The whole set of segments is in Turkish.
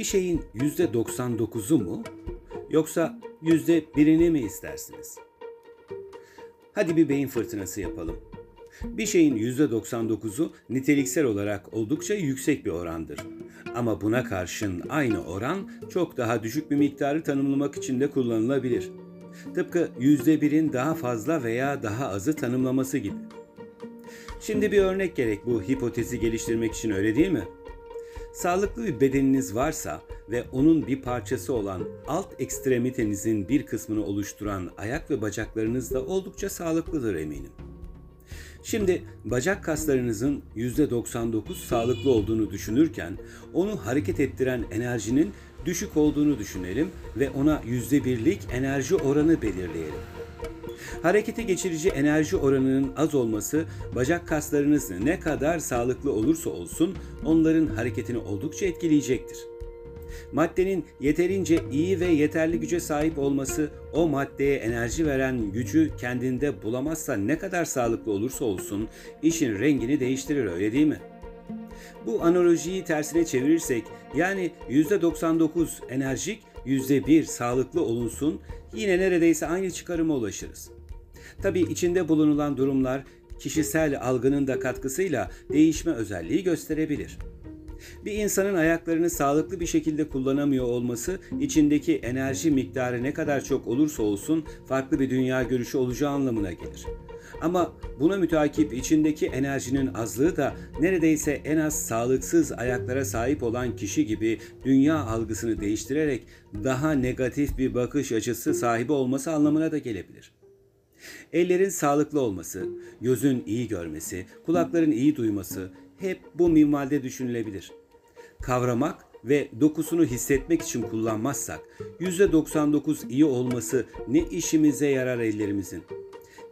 Bir şeyin %99'u mu yoksa %1'ini mi istersiniz? Hadi bir beyin fırtınası yapalım. Bir şeyin %99'u niteliksel olarak oldukça yüksek bir orandır. Ama buna karşın aynı oran çok daha düşük bir miktarı tanımlamak için de kullanılabilir. Tıpkı %1'in daha fazla veya daha azı tanımlaması gibi. Şimdi bir örnek gerek bu hipotezi geliştirmek için öyle değil mi? Sağlıklı bir bedeniniz varsa ve onun bir parçası olan alt ekstremitenizin bir kısmını oluşturan ayak ve bacaklarınız da oldukça sağlıklıdır eminim. Şimdi bacak kaslarınızın %99 sağlıklı olduğunu düşünürken onu hareket ettiren enerjinin düşük olduğunu düşünelim ve ona %1'lik enerji oranı belirleyelim. Harekete geçirici enerji oranının az olması bacak kaslarınız ne kadar sağlıklı olursa olsun onların hareketini oldukça etkileyecektir. Maddenin yeterince iyi ve yeterli güce sahip olması o maddeye enerji veren gücü kendinde bulamazsa ne kadar sağlıklı olursa olsun işin rengini değiştirir öyle değil mi? Bu analojiyi tersine çevirirsek yani %99 enerjik, %1 sağlıklı olunsun yine neredeyse aynı çıkarıma ulaşırız. Tabii içinde bulunulan durumlar kişisel algının da katkısıyla değişme özelliği gösterebilir. Bir insanın ayaklarını sağlıklı bir şekilde kullanamıyor olması içindeki enerji miktarı ne kadar çok olursa olsun farklı bir dünya görüşü olacağı anlamına gelir. Ama buna mütakip içindeki enerjinin azlığı da neredeyse en az sağlıksız ayaklara sahip olan kişi gibi dünya algısını değiştirerek daha negatif bir bakış açısı sahibi olması anlamına da gelebilir. Ellerin sağlıklı olması, gözün iyi görmesi, kulakların iyi duyması hep bu minvalde düşünülebilir. Kavramak ve dokusunu hissetmek için kullanmazsak %99 iyi olması ne işimize yarar ellerimizin?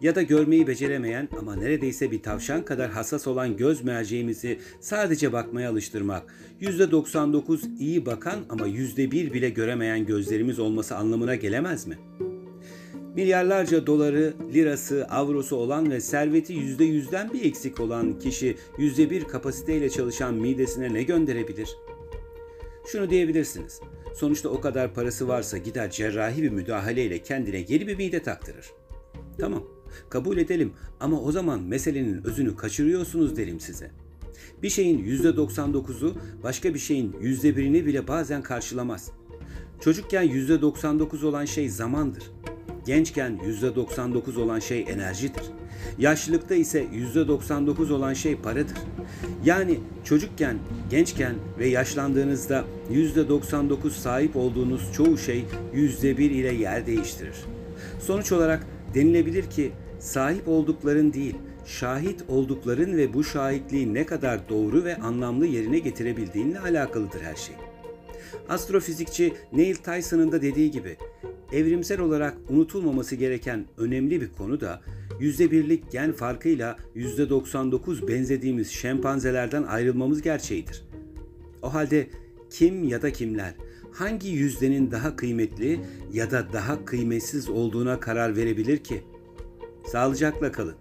Ya da görmeyi beceremeyen ama neredeyse bir tavşan kadar hassas olan göz merceğimizi sadece bakmaya alıştırmak, %99 iyi bakan ama %1 bile göremeyen gözlerimiz olması anlamına gelemez mi?'' Milyarlarca doları, lirası, avrosu olan ve serveti yüzde yüzden bir eksik olan kişi yüzde bir kapasiteyle çalışan midesine ne gönderebilir? Şunu diyebilirsiniz. Sonuçta o kadar parası varsa gider cerrahi bir müdahaleyle kendine yeni bir mide taktırır. Tamam, kabul edelim ama o zaman meselenin özünü kaçırıyorsunuz derim size. Bir şeyin yüzde 99'u başka bir şeyin yüzde birini bile bazen karşılamaz. Çocukken yüzde 99 olan şey zamandır. Gençken %99 olan şey enerjidir. Yaşlılıkta ise %99 olan şey paradır. Yani çocukken, gençken ve yaşlandığınızda %99 sahip olduğunuz çoğu şey %1 ile yer değiştirir. Sonuç olarak denilebilir ki sahip oldukların değil, şahit oldukların ve bu şahitliği ne kadar doğru ve anlamlı yerine getirebildiğinle alakalıdır her şey. Astrofizikçi Neil Tyson'ın da dediği gibi evrimsel olarak unutulmaması gereken önemli bir konu da %1'lik gen farkıyla %99 benzediğimiz şempanzelerden ayrılmamız gerçeğidir. O halde kim ya da kimler hangi yüzdenin daha kıymetli ya da daha kıymetsiz olduğuna karar verebilir ki? Sağlıcakla kalın.